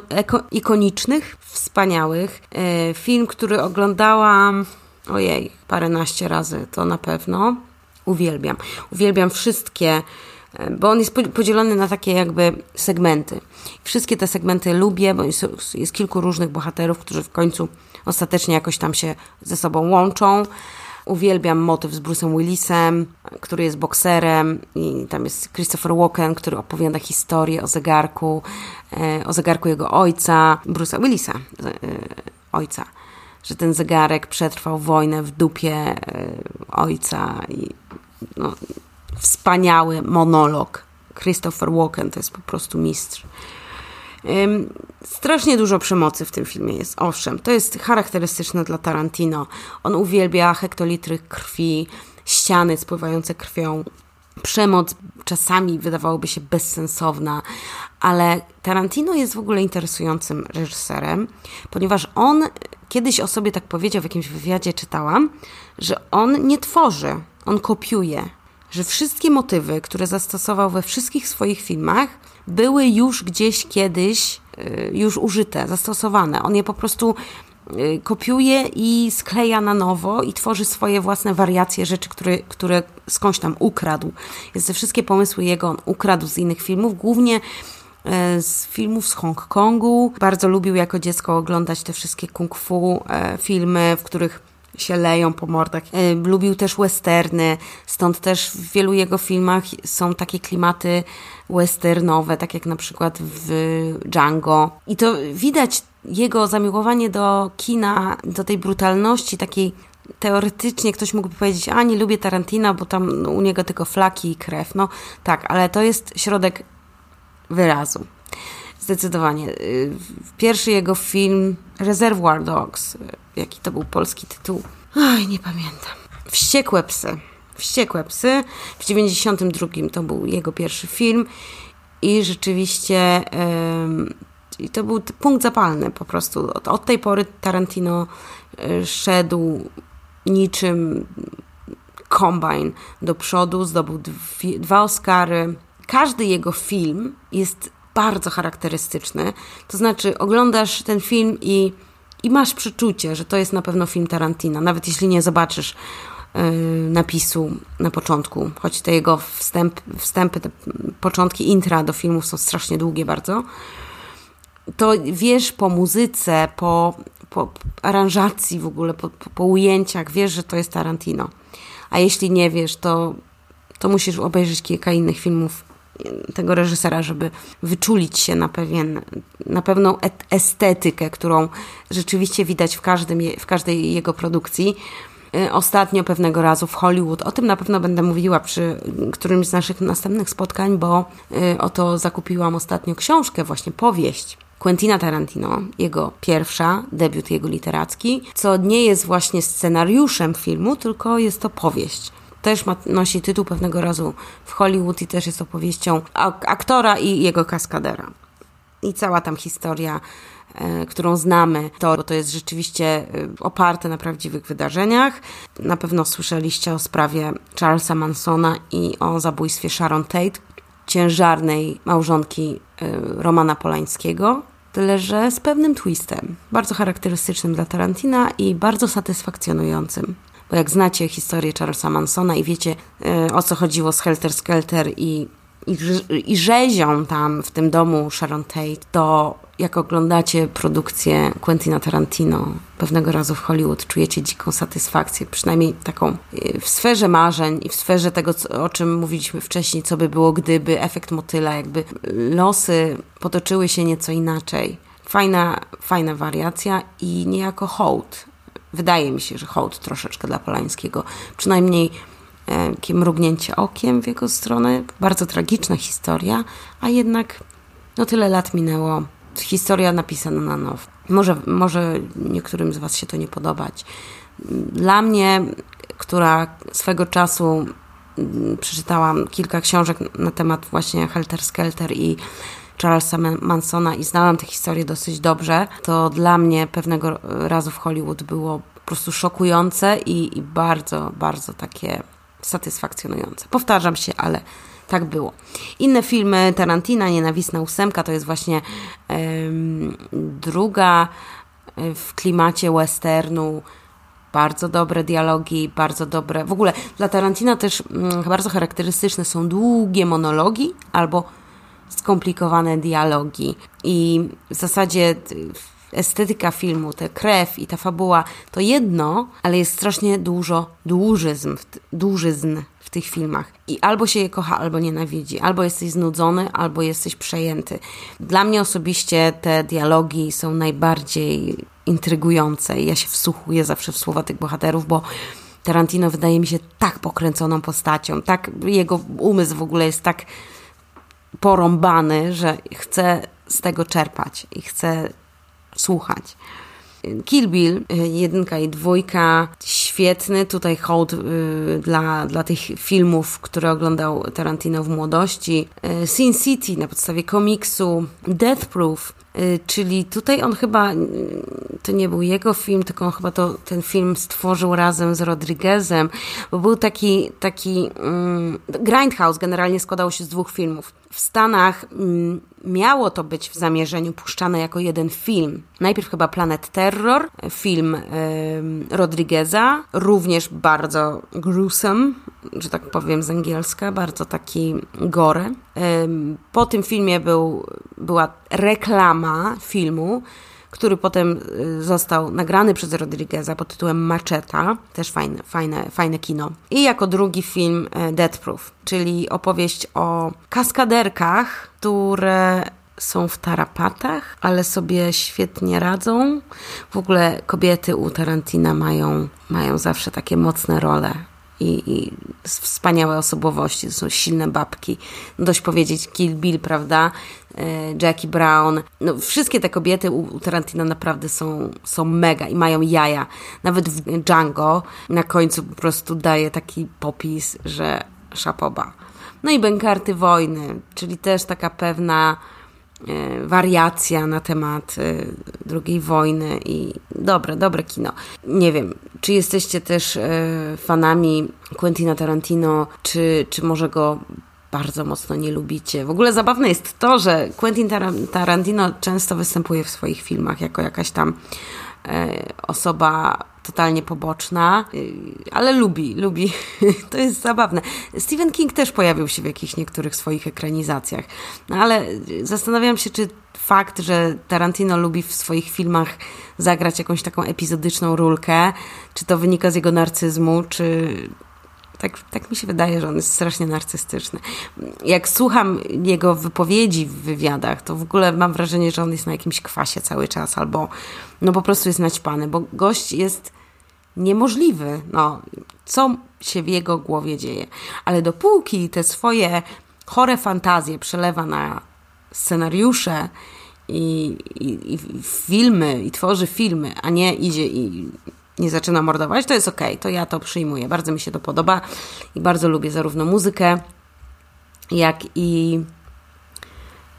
ikonicznych, wspaniałych. Yy, film, który oglądałam ojej, paręnaście razy, to na pewno. Uwielbiam. Uwielbiam wszystkie bo on jest podzielony na takie jakby segmenty. Wszystkie te segmenty lubię, bo jest, jest kilku różnych bohaterów, którzy w końcu ostatecznie jakoś tam się ze sobą łączą. Uwielbiam motyw z Bruce'em Willisem, który jest bokserem i tam jest Christopher Walken, który opowiada historię o zegarku, e, o zegarku jego ojca, Bruce'a Willisa, e, ojca. Że ten zegarek przetrwał wojnę w dupie e, ojca i no, wspaniały monolog. Christopher Walken to jest po prostu mistrz. Strasznie dużo przemocy w tym filmie jest, owszem, to jest charakterystyczne dla Tarantino. On uwielbia hektolitry krwi, ściany spływające krwią. Przemoc czasami wydawałoby się bezsensowna, ale Tarantino jest w ogóle interesującym reżyserem, ponieważ on kiedyś o sobie tak powiedział w jakimś wywiadzie, czytałam, że on nie tworzy, on kopiuje że wszystkie motywy, które zastosował we wszystkich swoich filmach, były już gdzieś kiedyś y, już użyte, zastosowane. On je po prostu y, kopiuje i skleja na nowo i tworzy swoje własne wariacje rzeczy, które, które skądś tam ukradł. Jest te wszystkie pomysły jego on ukradł z innych filmów, głównie z filmów z Hongkongu. Bardzo lubił jako dziecko oglądać te wszystkie kung fu filmy, w których się leją po mordach. E, lubił też westerny, stąd też w wielu jego filmach są takie klimaty westernowe, tak jak na przykład w Django. I to widać jego zamiłowanie do kina, do tej brutalności takiej teoretycznie ktoś mógłby powiedzieć, a nie lubię Tarantina, bo tam u niego tylko flaki i krew. No tak, ale to jest środek wyrazu. Zdecydowanie. Y, pierwszy jego film Reservoir Dogs, y, jaki to był polski tytuł? Oj, nie pamiętam. Wściekłe psy. Wściekłe psy. W 92 to był jego pierwszy film i rzeczywiście yy, to był punkt zapalny po prostu. Od, od tej pory Tarantino yy, szedł niczym kombine do przodu, zdobył dwie, dwa Oscary. Każdy jego film jest bardzo charakterystyczny. To znaczy, oglądasz ten film i, i masz przeczucie, że to jest na pewno film Tarantina, nawet jeśli nie zobaczysz yy, napisu na początku, choć te jego wstęp, wstępy, te początki intra do filmów są strasznie długie bardzo, to wiesz po muzyce, po, po aranżacji w ogóle, po, po, po ujęciach, wiesz, że to jest Tarantino. A jeśli nie wiesz, to, to musisz obejrzeć kilka innych filmów tego reżysera, żeby wyczulić się na, pewien, na pewną estetykę, którą rzeczywiście widać w, każdym, w każdej jego produkcji. Y, ostatnio pewnego razu w Hollywood, o tym na pewno będę mówiła przy którymś z naszych następnych spotkań, bo y, oto zakupiłam ostatnio książkę, właśnie powieść Quentina Tarantino, jego pierwsza, debiut jego literacki, co nie jest właśnie scenariuszem filmu, tylko jest to powieść też ma, nosi tytuł pewnego razu w Hollywood i też jest opowieścią aktora i jego kaskadera. I cała tam historia e, którą znamy, to, to jest rzeczywiście e, oparte na prawdziwych wydarzeniach. Na pewno słyszeliście o sprawie Charlesa Mansona i o zabójstwie Sharon Tate, ciężarnej małżonki e, Romana Polańskiego. Tyle, że z pewnym twistem, bardzo charakterystycznym dla Tarantina i bardzo satysfakcjonującym. Bo jak znacie historię Charlesa Mansona i wiecie o co chodziło z Helter Skelter i i, i rzezią tam w tym domu Sharon Tate, to jak oglądacie produkcję Quentina Tarantino pewnego razu w Hollywood, czujecie dziką satysfakcję, przynajmniej taką y, w sferze marzeń i w sferze tego, o czym mówiliśmy wcześniej, co by było, gdyby efekt motyla, jakby losy potoczyły się nieco inaczej. Fajna, fajna wariacja i niejako hołd. Wydaje mi się, że hołd troszeczkę dla Polańskiego. Przynajmniej takie mrugnięcie okiem w jego stronę. Bardzo tragiczna historia, a jednak no tyle lat minęło. Historia napisana na nowo. Może, może niektórym z Was się to nie podobać. Dla mnie, która swego czasu mm, przeczytałam kilka książek na temat właśnie Helter Skelter i Charlesa Mansona i znałam tę historię dosyć dobrze, to dla mnie pewnego razu w Hollywood było po prostu szokujące i, i bardzo, bardzo takie satysfakcjonujące. Powtarzam się, ale tak było. Inne filmy Tarantina, Nienawistna ósemka, to jest właśnie druga e, w klimacie westernu. Bardzo dobre dialogi, bardzo dobre. W ogóle dla Tarantina też um, bardzo charakterystyczne są długie monologi albo skomplikowane dialogi. I w zasadzie estetyka filmu, ta krew i ta fabuła to jedno, ale jest strasznie dużo dłużyzn, dłużyzn w tych filmach. I albo się je kocha, albo nienawidzi. Albo jesteś znudzony, albo jesteś przejęty. Dla mnie osobiście te dialogi są najbardziej intrygujące. Ja się wsłuchuję zawsze w słowa tych bohaterów, bo Tarantino wydaje mi się tak pokręconą postacią, tak jego umysł w ogóle jest tak porąbany, że chcę z tego czerpać i chcę słuchać. Kill Bill, y, jedynka i dwójka, świetny. Tutaj hołd y, dla, dla tych filmów, które oglądał Tarantino w młodości. Y, Sin City na podstawie komiksu, Death Proof, czyli tutaj on chyba, y, to nie był jego film, tylko on chyba to, ten film stworzył razem z Rodriguezem, bo był taki, taki um, Grindhouse generalnie składał się z dwóch filmów. W Stanach um, miało to być w zamierzeniu puszczane jako jeden film. Najpierw chyba Planet Terror, film Rodrigueza, również bardzo gruesome, że tak powiem z angielska, bardzo taki gore. Po tym filmie był, była reklama filmu, który potem y, został nagrany przez Rodrigueza pod tytułem Macheta, też fajne, fajne, fajne kino. I jako drugi film e, Death Proof, czyli opowieść o kaskaderkach, które są w tarapatach, ale sobie świetnie radzą. W ogóle kobiety u Tarantina mają, mają zawsze takie mocne role i, i wspaniałe osobowości, to są silne babki. Dość powiedzieć Kill Bill, prawda? E, Jackie Brown. No, wszystkie te kobiety u, Tarantino naprawdę są, są mega i mają jaja. Nawet w Django na końcu po prostu daje taki popis, że szapoba. No i Bękarty Wojny, czyli też taka pewna wariacja na temat e, II wojny i dobre, dobre kino. Nie wiem, czy jesteście też e, fanami Quentina Tarantino, czy, czy może go bardzo mocno nie lubicie. W ogóle zabawne jest to, że Quentin Tarantino często występuje w swoich filmach jako jakaś tam osoba totalnie poboczna, y, ale lubi, lubi. To jest zabawne. Stephen King też pojawił się w jakichś niektórych swoich ekranizacjach, no ale zastanawiam się, czy fakt, że Tarantino lubi w swoich filmach zagrać jakąś taką epizodyczną rulkę, czy to wynika z jego narcyzmu, czy, tak, tak mi się wydaje, że on jest strasznie narcystyczny. Jak słucham jego wypowiedzi w wywiadach, to w ogóle mam wrażenie, że on jest na jakimś kwasie cały czas, albo no po prostu jest naćpany, bo gość jest niemożliwy. No, co się w jego głowie dzieje. Ale dopóki te swoje chore fantazje przelewa na scenariusze i, i, i filmy, i tworzy filmy, a nie idzie i nie zaczyna mordować, to jest ok, to ja to przyjmuję. Bardzo mi się to podoba i bardzo lubię zarówno muzykę, jak i,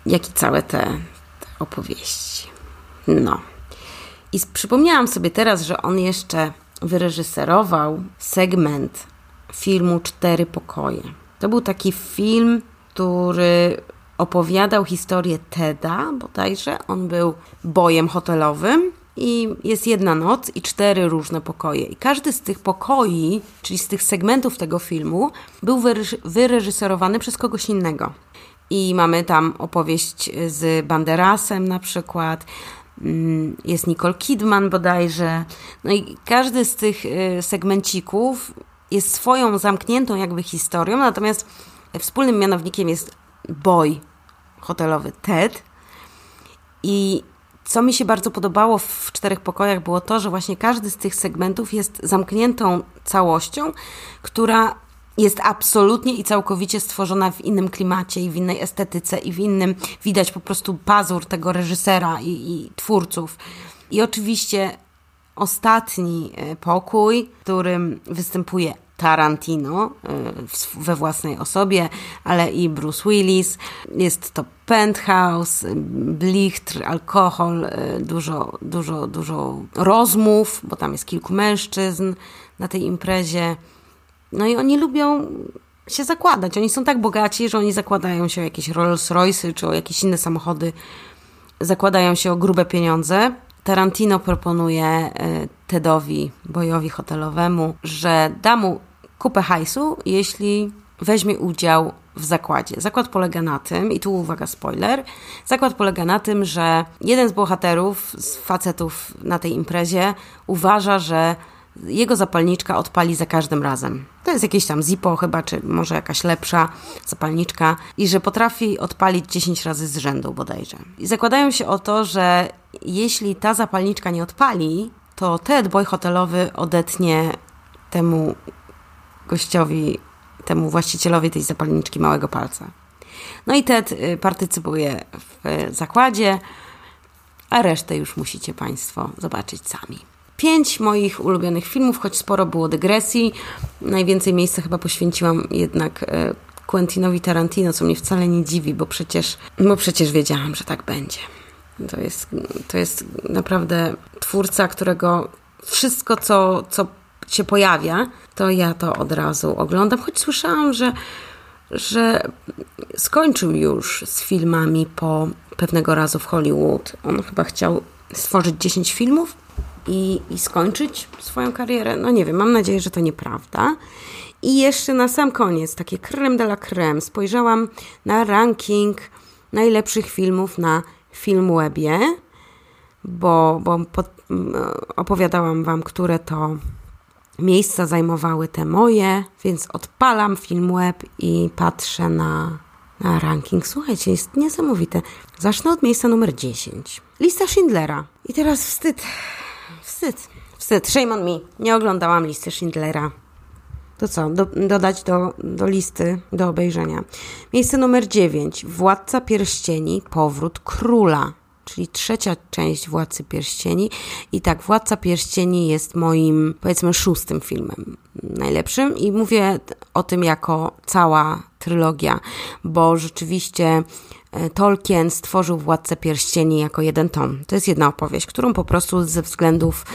jak i całe te, te opowieści. No. I przypomniałam sobie teraz, że on jeszcze wyreżyserował segment filmu Cztery Pokoje. To był taki film, który opowiadał historię Teda bodajże. On był bojem hotelowym i jest jedna noc i cztery różne pokoje. I każdy z tych pokoi, czyli z tych segmentów tego filmu, był wyreżyserowany przez kogoś innego. I mamy tam opowieść z Banderasem na przykład, mm, jest Nicole Kidman bodajże. No i każdy z tych y, segmencików jest swoją zamkniętą jakby historią, natomiast wspólnym mianownikiem jest boy hotelowy Ted. I co mi się bardzo podobało w czterech pokojach było to, że właśnie każdy z tych segmentów jest zamkniętą całością, która jest absolutnie i całkowicie stworzona w innym klimacie i w innej estetyce i w innym, widać po prostu pazur tego reżysera i, i twórców. I oczywiście ostatni e, pokój, w którym występuje Tarantino e, we własnej osobie, ale i Bruce Willis. Jest to penthouse, blichtr, alkohol, e, dużo, dużo, dużo rozmów, bo tam jest kilku mężczyzn na tej imprezie. No i oni lubią się zakładać. Oni są tak bogaci, że oni zakładają się o jakieś Rolls Royce czy o jakieś inne samochody, zakładają się o grube pieniądze. Tarantino proponuje e, Tedowi, bojowi hotelowemu, że da mu kupę hajsu, jeśli weźmie udział w zakładzie. Zakład polega na tym, i tu uwaga, spoiler, zakład polega na tym, że jeden z bohaterów, z facetów na tej imprezie uważa, że jego zapalniczka odpali za każdym razem. To jest jakieś tam Zippo chyba, czy może jakaś lepsza zapalniczka i że potrafi odpalić 10 razy z rzędu bodajże. I zakładają się o to, że jeśli ta zapalniczka nie odpali, to Ted Boy hotelowy odetnie temu gościowi, temu właścicielowi tej zapalniczki małego palca. No i Ted y, partycypuje w zakładzie, a resztę już musicie Państwo zobaczyć sami. Pięć moich ulubionych filmów, choć sporo było dygresji. Najwięcej miejsca chyba poświęciłam jednak e, Quentinowi Tarantino, co mnie wcale nie dziwi, bo przecież, bo przecież wiedziałam, że tak będzie. To jest, to jest naprawdę twórca, którego wszystko, co, co się pojawia, to ja to od razu oglądam, choć słyszałam, że, że skończył już z filmami po pewnego razu w Hollywood. On chyba chciał stworzyć 10 filmów i, i skończyć swoją karierę. No nie wiem, mam nadzieję, że to nieprawda. I jeszcze na sam koniec, takie creme de la creme, spojrzałam na ranking najlepszych filmów na Filmwebie, bo, bo pod, opowiadałam Wam, które to miejsca zajmowały te moje, więc odpalam Filmweb i patrzę na, na ranking. Słuchajcie, jest niesamowite. Zacznę od miejsca numer 10. Lista Schindlera. I teraz wstyd Wstyd. Wstyd. Shame on me. Nie oglądałam listy Schindlera. To co? Do, dodać do, do listy, do obejrzenia. Miejsce numer 9. Władca Pierścieni. Powrót Króla. Czyli trzecia część Władcy Pierścieni. I tak, Władca Pierścieni jest moim, powiedzmy, szóstym filmem najlepszym. I mówię o tym jako cała trylogia, bo rzeczywiście Tolkien stworzył Władcę Pierścieni jako jeden tom. To jest jedna opowieść, którą po prostu ze względów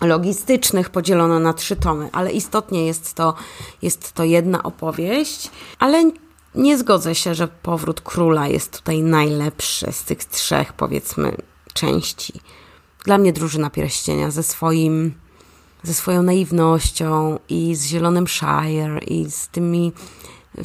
logistycznych podzielono na trzy tomy, ale istotnie jest to, jest to jedna opowieść, ale nie zgodzę się, że Powrót Króla jest tutaj najlepszy z tych trzech, powiedzmy, części. Dla mnie Drużyna Pierścienia ze swoim ze swoją naiwnością i z Zielonym Shire i z tymi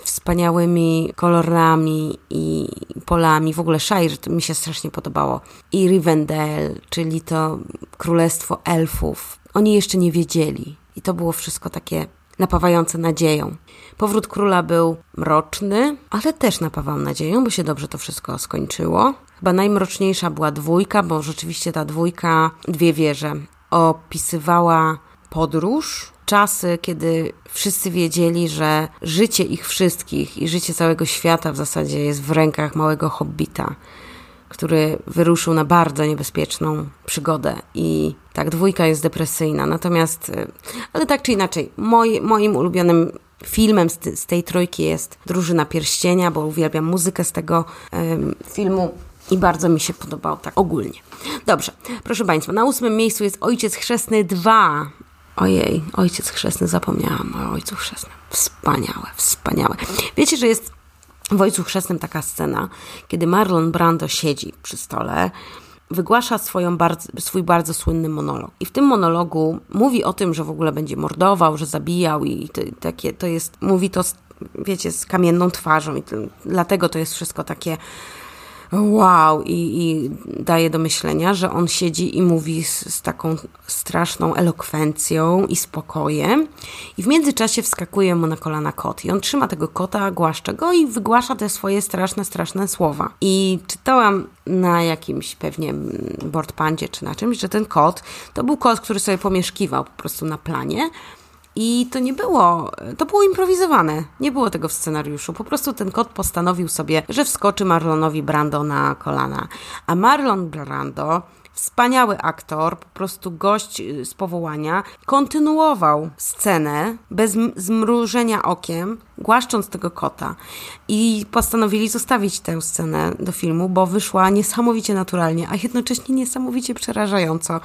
wspaniałymi kolorami i polami. W ogóle Shire mi się strasznie podobało. I Rivendell, czyli to królestwo elfów. Oni jeszcze nie wiedzieli. I to było wszystko takie napawające nadzieją. Powrót króla był mroczny, ale też napawał nadzieją, bo się dobrze to wszystko skończyło. Chyba najmroczniejsza była dwójka, bo rzeczywiście ta dwójka, dwie wieże, opisywała podróż czasy, kiedy wszyscy wiedzieli, że życie ich wszystkich i życie całego świata w zasadzie jest w rękach małego hobbita, który wyruszył na bardzo niebezpieczną przygodę. I tak, dwójka jest depresyjna. Natomiast, y, ale tak czy inaczej, moi, moim ulubionym filmem z, z, tej trójki jest Drużyna Pierścienia, bo uwielbiam muzykę z tego filmu. I bardzo mi się podobał tak ogólnie. Dobrze, proszę Państwa, na ósmym miejscu jest Ojciec Chrzestny 2. Ojej, Ojciec Chrzestny, zapomniałam o Ojcu Chrzestnym. Wspaniałe, wspaniałe. Wiecie, że jest w Ojcu Chrzestnym taka scena, kiedy Marlon Brando siedzi przy stole, wygłasza swoją bardzo, swój bardzo słynny monolog. I w tym monologu mówi o tym, że w ogóle będzie mordował, że zabijał i to, takie, to jest, mówi to, wiecie, z kamienną twarzą i to, dlatego to jest wszystko takie wow. I, i daje do myślenia, że on siedzi i mówi z, z, taką straszną elokwencją i spokojem. I w międzyczasie wskakuje mu na kolana kot. I on trzyma tego kota, głaszcze go i wygłasza te swoje straszne, straszne słowa. I czytałam na jakimś pewnie boardpandzie czy na czymś, że ten kot to był kot, który sobie pomieszkiwał po prostu na planie i to nie było, to było improwizowane. Nie było tego w scenariuszu. Po prostu ten kot postanowił sobie, że wskoczy Marlonowi Brando na kolana. A Marlon Brando, wspaniały aktor, po prostu gość y, z powołania, kontynuował scenę bez zmrużenia okiem, głaszcząc tego kota. I postanowili zostawić tę scenę do filmu, bo wyszła niesamowicie naturalnie, a jednocześnie niesamowicie przerażająco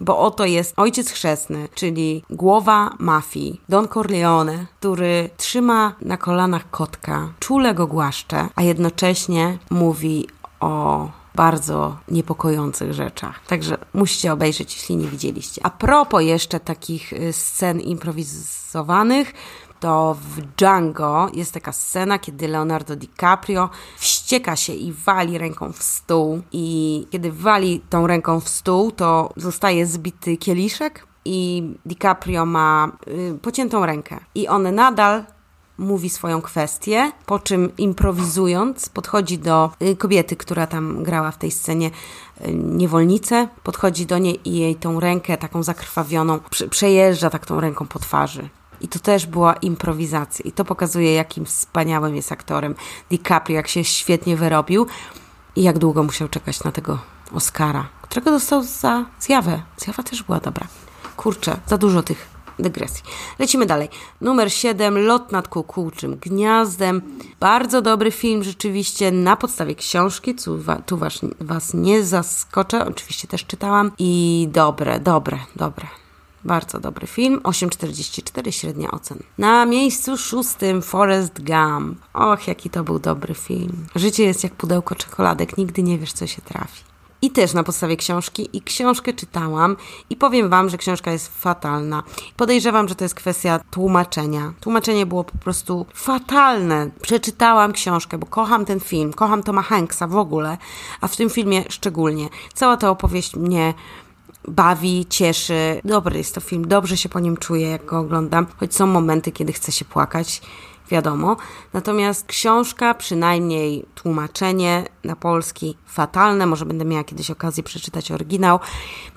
bo oto jest ojciec chrzestny, czyli głowa mafii, Don Corleone, który trzyma na kolanach kotka, czule go głaszcze, a jednocześnie mówi o bardzo niepokojących rzeczach. Także musicie obejrzeć, jeśli nie widzieliście. A propos jeszcze takich y, scen improwizowanych, to w Django jest taka scena, kiedy Leonardo DiCaprio wścieka się i wali ręką w stół. I kiedy wali tą ręką w stół, to zostaje zbity kieliszek i DiCaprio ma y, pociętą rękę. I on nadal mówi swoją kwestię, po czym improwizując podchodzi do y, kobiety, która tam grała w tej scenie, y, niewolnicę, podchodzi do niej i jej tą rękę taką zakrwawioną przejeżdża tak tą ręką po twarzy. I to też była improwizacja. I to pokazuje, jakim wspaniałym jest aktorem DiCaprio, jak się świetnie wyrobił i jak długo musiał czekać na tego Oscara, którego dostał za zjawę. Zjawa też była dobra. Kurczę, za dużo tych dygresji. Lecimy dalej. Numer 7, Lot nad kukułczym gniazdem. Bardzo dobry film, rzeczywiście, na podstawie książki. Tu, tu was, was nie zaskoczę. Oczywiście też czytałam. I dobre, dobre, dobre. Bardzo dobry film, 8,44 średnia ocen. Na miejscu szóstym Forest Gump. Och, jaki to był dobry film. Życie jest jak pudełko czekoladek, nigdy nie wiesz, co się trafi. I też na podstawie książki. I książkę czytałam i powiem Wam, że książka jest fatalna. Podejrzewam, że to jest kwestia tłumaczenia. Tłumaczenie było po prostu fatalne. Przeczytałam książkę, bo kocham ten film, kocham Toma Hanksa w ogóle, a w tym filmie szczególnie. Cała ta opowieść mnie bawi, cieszy. Dobry jest to film, dobrze się po nim czuję, jak go oglądam, choć są momenty, kiedy chcę się płakać wiadomo. Natomiast książka, przynajmniej tłumaczenie na polski fatalne. Może będę miała kiedyś okazję przeczytać oryginał,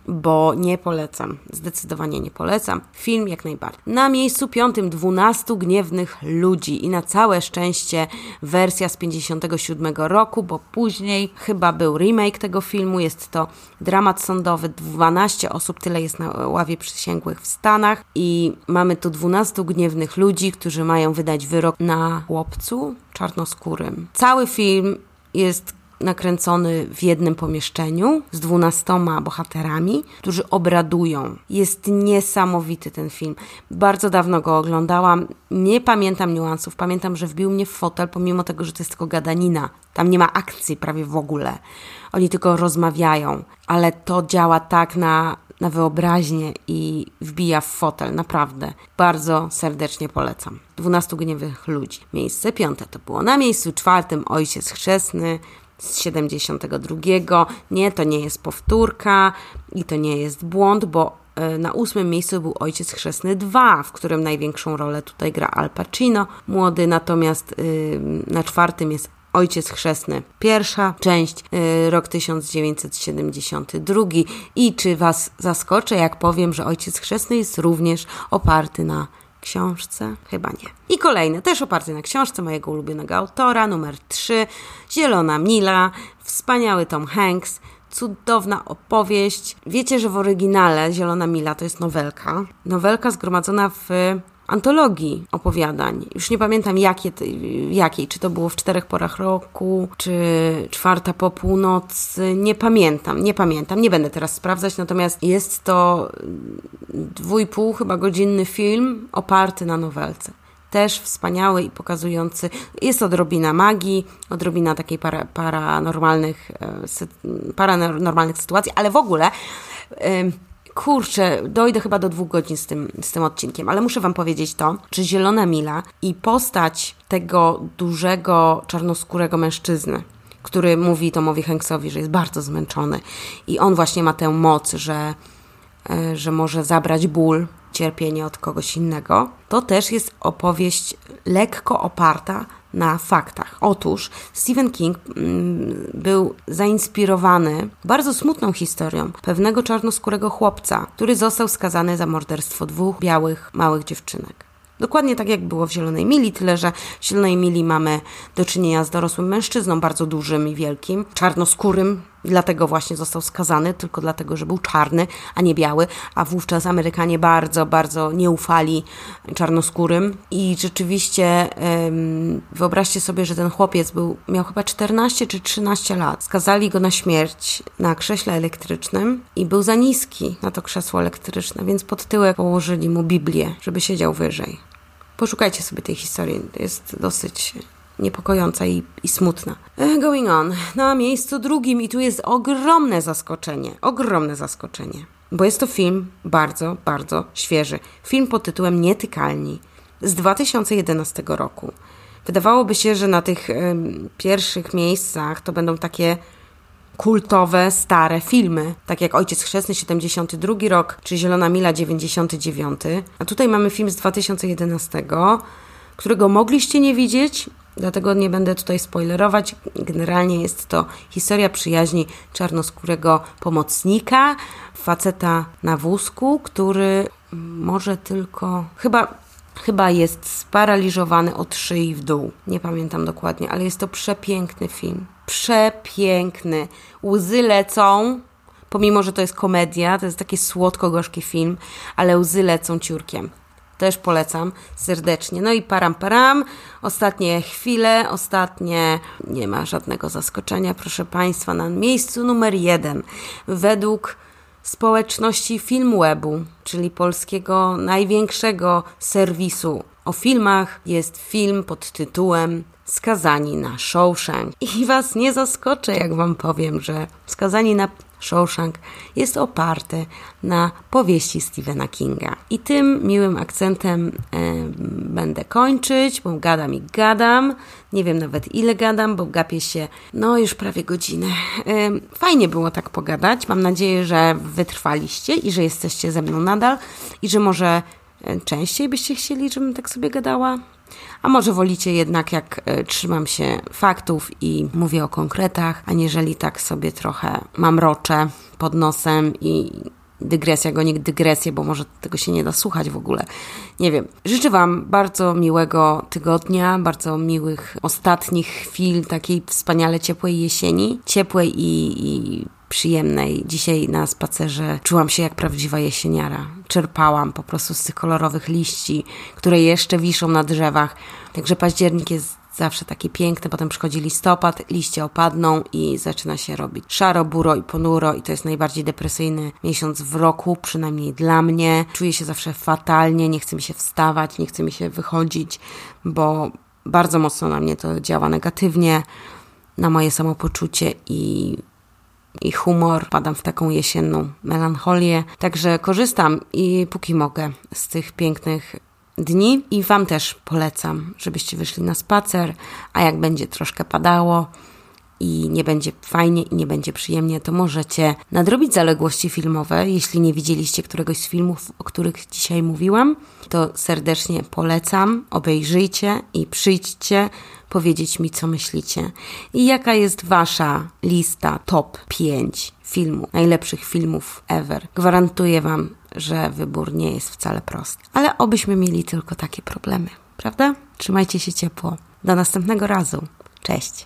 bo nie polecam. Zdecydowanie nie polecam. Film jak najbardziej. Na miejscu piątym 12 gniewnych ludzi i na całe szczęście wersja z 57 roku, bo później chyba był remake tego filmu. Jest to dramat sądowy. 12 osób, tyle jest na ławie przysięgłych w Stanach i mamy tu 12 gniewnych ludzi, którzy mają wydać wyrok na chłopcu czarnoskórym. Cały film jest nakręcony w jednym pomieszczeniu z dwunastoma bohaterami, którzy obradują. Jest niesamowity ten film. Bardzo dawno go oglądałam. Nie pamiętam niuansów. Pamiętam, że wbił mnie w fotel, pomimo tego, że to jest tylko gadanina. Tam nie ma akcji prawie w ogóle. Oni tylko rozmawiają, ale to działa tak na, na wyobraźnię i wbija w fotel, naprawdę. Bardzo serdecznie polecam. 12 gniewych ludzi. Miejsce piąte to było. Na miejscu czwartym Ojciec Chrzestny, z 72. Nie, to nie jest powtórka i to nie jest błąd, bo e, na ósmym miejscu był Ojciec Chrzestny 2, w którym największą rolę tutaj gra Al Pacino, młody, natomiast na czwartym jest Ojciec Chrzestny, pierwsza część, y, rok 1972. I czy Was zaskoczę, jak powiem, że Ojciec Chrzestny jest również oparty na książce? Chyba nie. I kolejny, też oparty na książce mojego ulubionego autora, numer 3, Zielona Mila, wspaniały Tom Hanks, cudowna opowieść. Wiecie, że w oryginale Zielona Mila to jest nowelka. Nowelka zgromadzona w antologii opowiadań. Już nie pamiętam jakie, jakiej, czy to było w czterech porach roku, czy czwarta po północy, nie pamiętam, nie pamiętam, nie będę teraz sprawdzać, natomiast jest to dwójpół chyba godzinny film oparty na nowelce też wspaniały i pokazujący. Jest odrobina magii, odrobina takiej para, paranormalnych, e, paranormalnych sytuacji, ale w ogóle. Kurczę, dojdę chyba do dwóch godzin z tym, z tym odcinkiem, ale muszę Wam powiedzieć to, że Zielona Mila i postać tego dużego, czarnoskórego mężczyzny, który mówi Tomowi Hanksowi, że jest bardzo zmęczony i on właśnie ma tę moc, że, e, że może zabrać ból cierpienie od kogoś innego, to też jest opowieść lekko oparta na faktach. Otóż Stephen King mm, był zainspirowany bardzo smutną historią pewnego czarnoskórego chłopca, który został skazany za morderstwo dwóch białych małych dziewczynek. Dokładnie tak jak było w Zielonej Mili, tyle że w Zielonej Mili mamy do czynienia z dorosłym mężczyzną, bardzo dużym i wielkim, czarnoskórym, dlatego właśnie został skazany, tylko dlatego, że był czarny, a nie biały, a wówczas Amerykanie bardzo, bardzo nie ufali czarnoskórym i rzeczywiście wyobraźcie sobie, że ten chłopiec był, miał chyba 14 czy 13 lat. Skazali go na śmierć na krześle elektrycznym i był za niski na to krzesło elektryczne, więc pod tyłek położyli mu Biblię, żeby siedział wyżej. Poszukajcie sobie tej historii, jest dosyć niepokojąca i, i smutna. E, going on. Na miejscu drugim i tu jest ogromne zaskoczenie. Ogromne zaskoczenie. Bo jest to film bardzo, bardzo świeży. Film pod tytułem Nietykalni z 2011 roku. Wydawałoby się, że na tych y, pierwszych miejscach to będą takie kultowe, stare filmy, tak jak Ojciec Chrzestny 72 rok, czy Zielona Mila 99. A tutaj mamy film z 2011, którego mogliście nie widzieć, dlatego nie będę tutaj spoilerować. Generalnie jest to historia przyjaźni czarnoskórego pomocnika, faceta na wózku, który może tylko, chyba chyba jest sparaliżowany od szyi w dół. Nie pamiętam dokładnie, ale jest to przepiękny film. Przepiękny. Łzy lecą, pomimo że to jest komedia, to jest taki słodko-gorzki film, ale łzy lecą ciurkiem. Też polecam serdecznie. No i param param. Ostatnie chwile, ostatnie. Nie ma żadnego zaskoczenia, proszę Państwa. Na miejscu numer jeden. Według społeczności Filmwebu, czyli polskiego największego serwisu o filmach, jest film pod tytułem Skazani na Shawshank. I Was nie zaskoczę, jak Wam powiem, że Skazani na Shawshank jest oparty na powieści Stephena Kinga. I tym miłym akcentem e, będę kończyć, bo gadam i gadam. Nie wiem nawet ile gadam, bo gapię się no już prawie godzinę. E, fajnie było tak pogadać. Mam nadzieję, że wytrwaliście i że jesteście ze mną nadal i że może e, częściej byście chcieli, żebym tak sobie gadała. A może wolicie jednak, jak e, trzymam się faktów i mówię o konkretach, aniżeli tak sobie trochę mamroczę pod nosem i dygresja go nie dygresję, bo może tego się nie da słuchać w ogóle. Nie wiem. Życzę Wam bardzo miłego tygodnia, bardzo miłych ostatnich chwil takiej wspaniale ciepłej jesieni. Ciepłej i, i przyjemnej. Dzisiaj na spacerze czułam się jak prawdziwa jesieniara. Czerpałam po prostu z tych kolorowych liści, które jeszcze wiszą na drzewach. Także październik jest zawsze taki piękny, potem przychodzi listopad, liście opadną i zaczyna się robić szaro, buro i ponuro i to jest najbardziej depresyjny miesiąc w roku, przynajmniej dla mnie. Czuję się zawsze fatalnie, nie chce mi się wstawać, nie chce mi się wychodzić, bo bardzo mocno na mnie to działa negatywnie, na moje samopoczucie i i humor, padam w taką jesienną melancholię. Także korzystam i póki mogę z tych pięknych dni i Wam też polecam, żebyście wyszli na spacer, a jak będzie troszkę padało i nie będzie fajnie i nie będzie przyjemnie, to możecie nadrobić zaległości filmowe. Jeśli nie widzieliście któregoś z filmów, o których dzisiaj mówiłam, to serdecznie polecam. Obejrzyjcie i przyjdźcie powiedzieć mi, co myślicie. I jaka jest Wasza lista top 5 filmów, najlepszych filmów ever. Gwarantuję Wam, że wybór nie jest wcale prosty. Ale obyśmy mieli tylko takie problemy, prawda? Trzymajcie się ciepło. Do następnego razu. Cześć.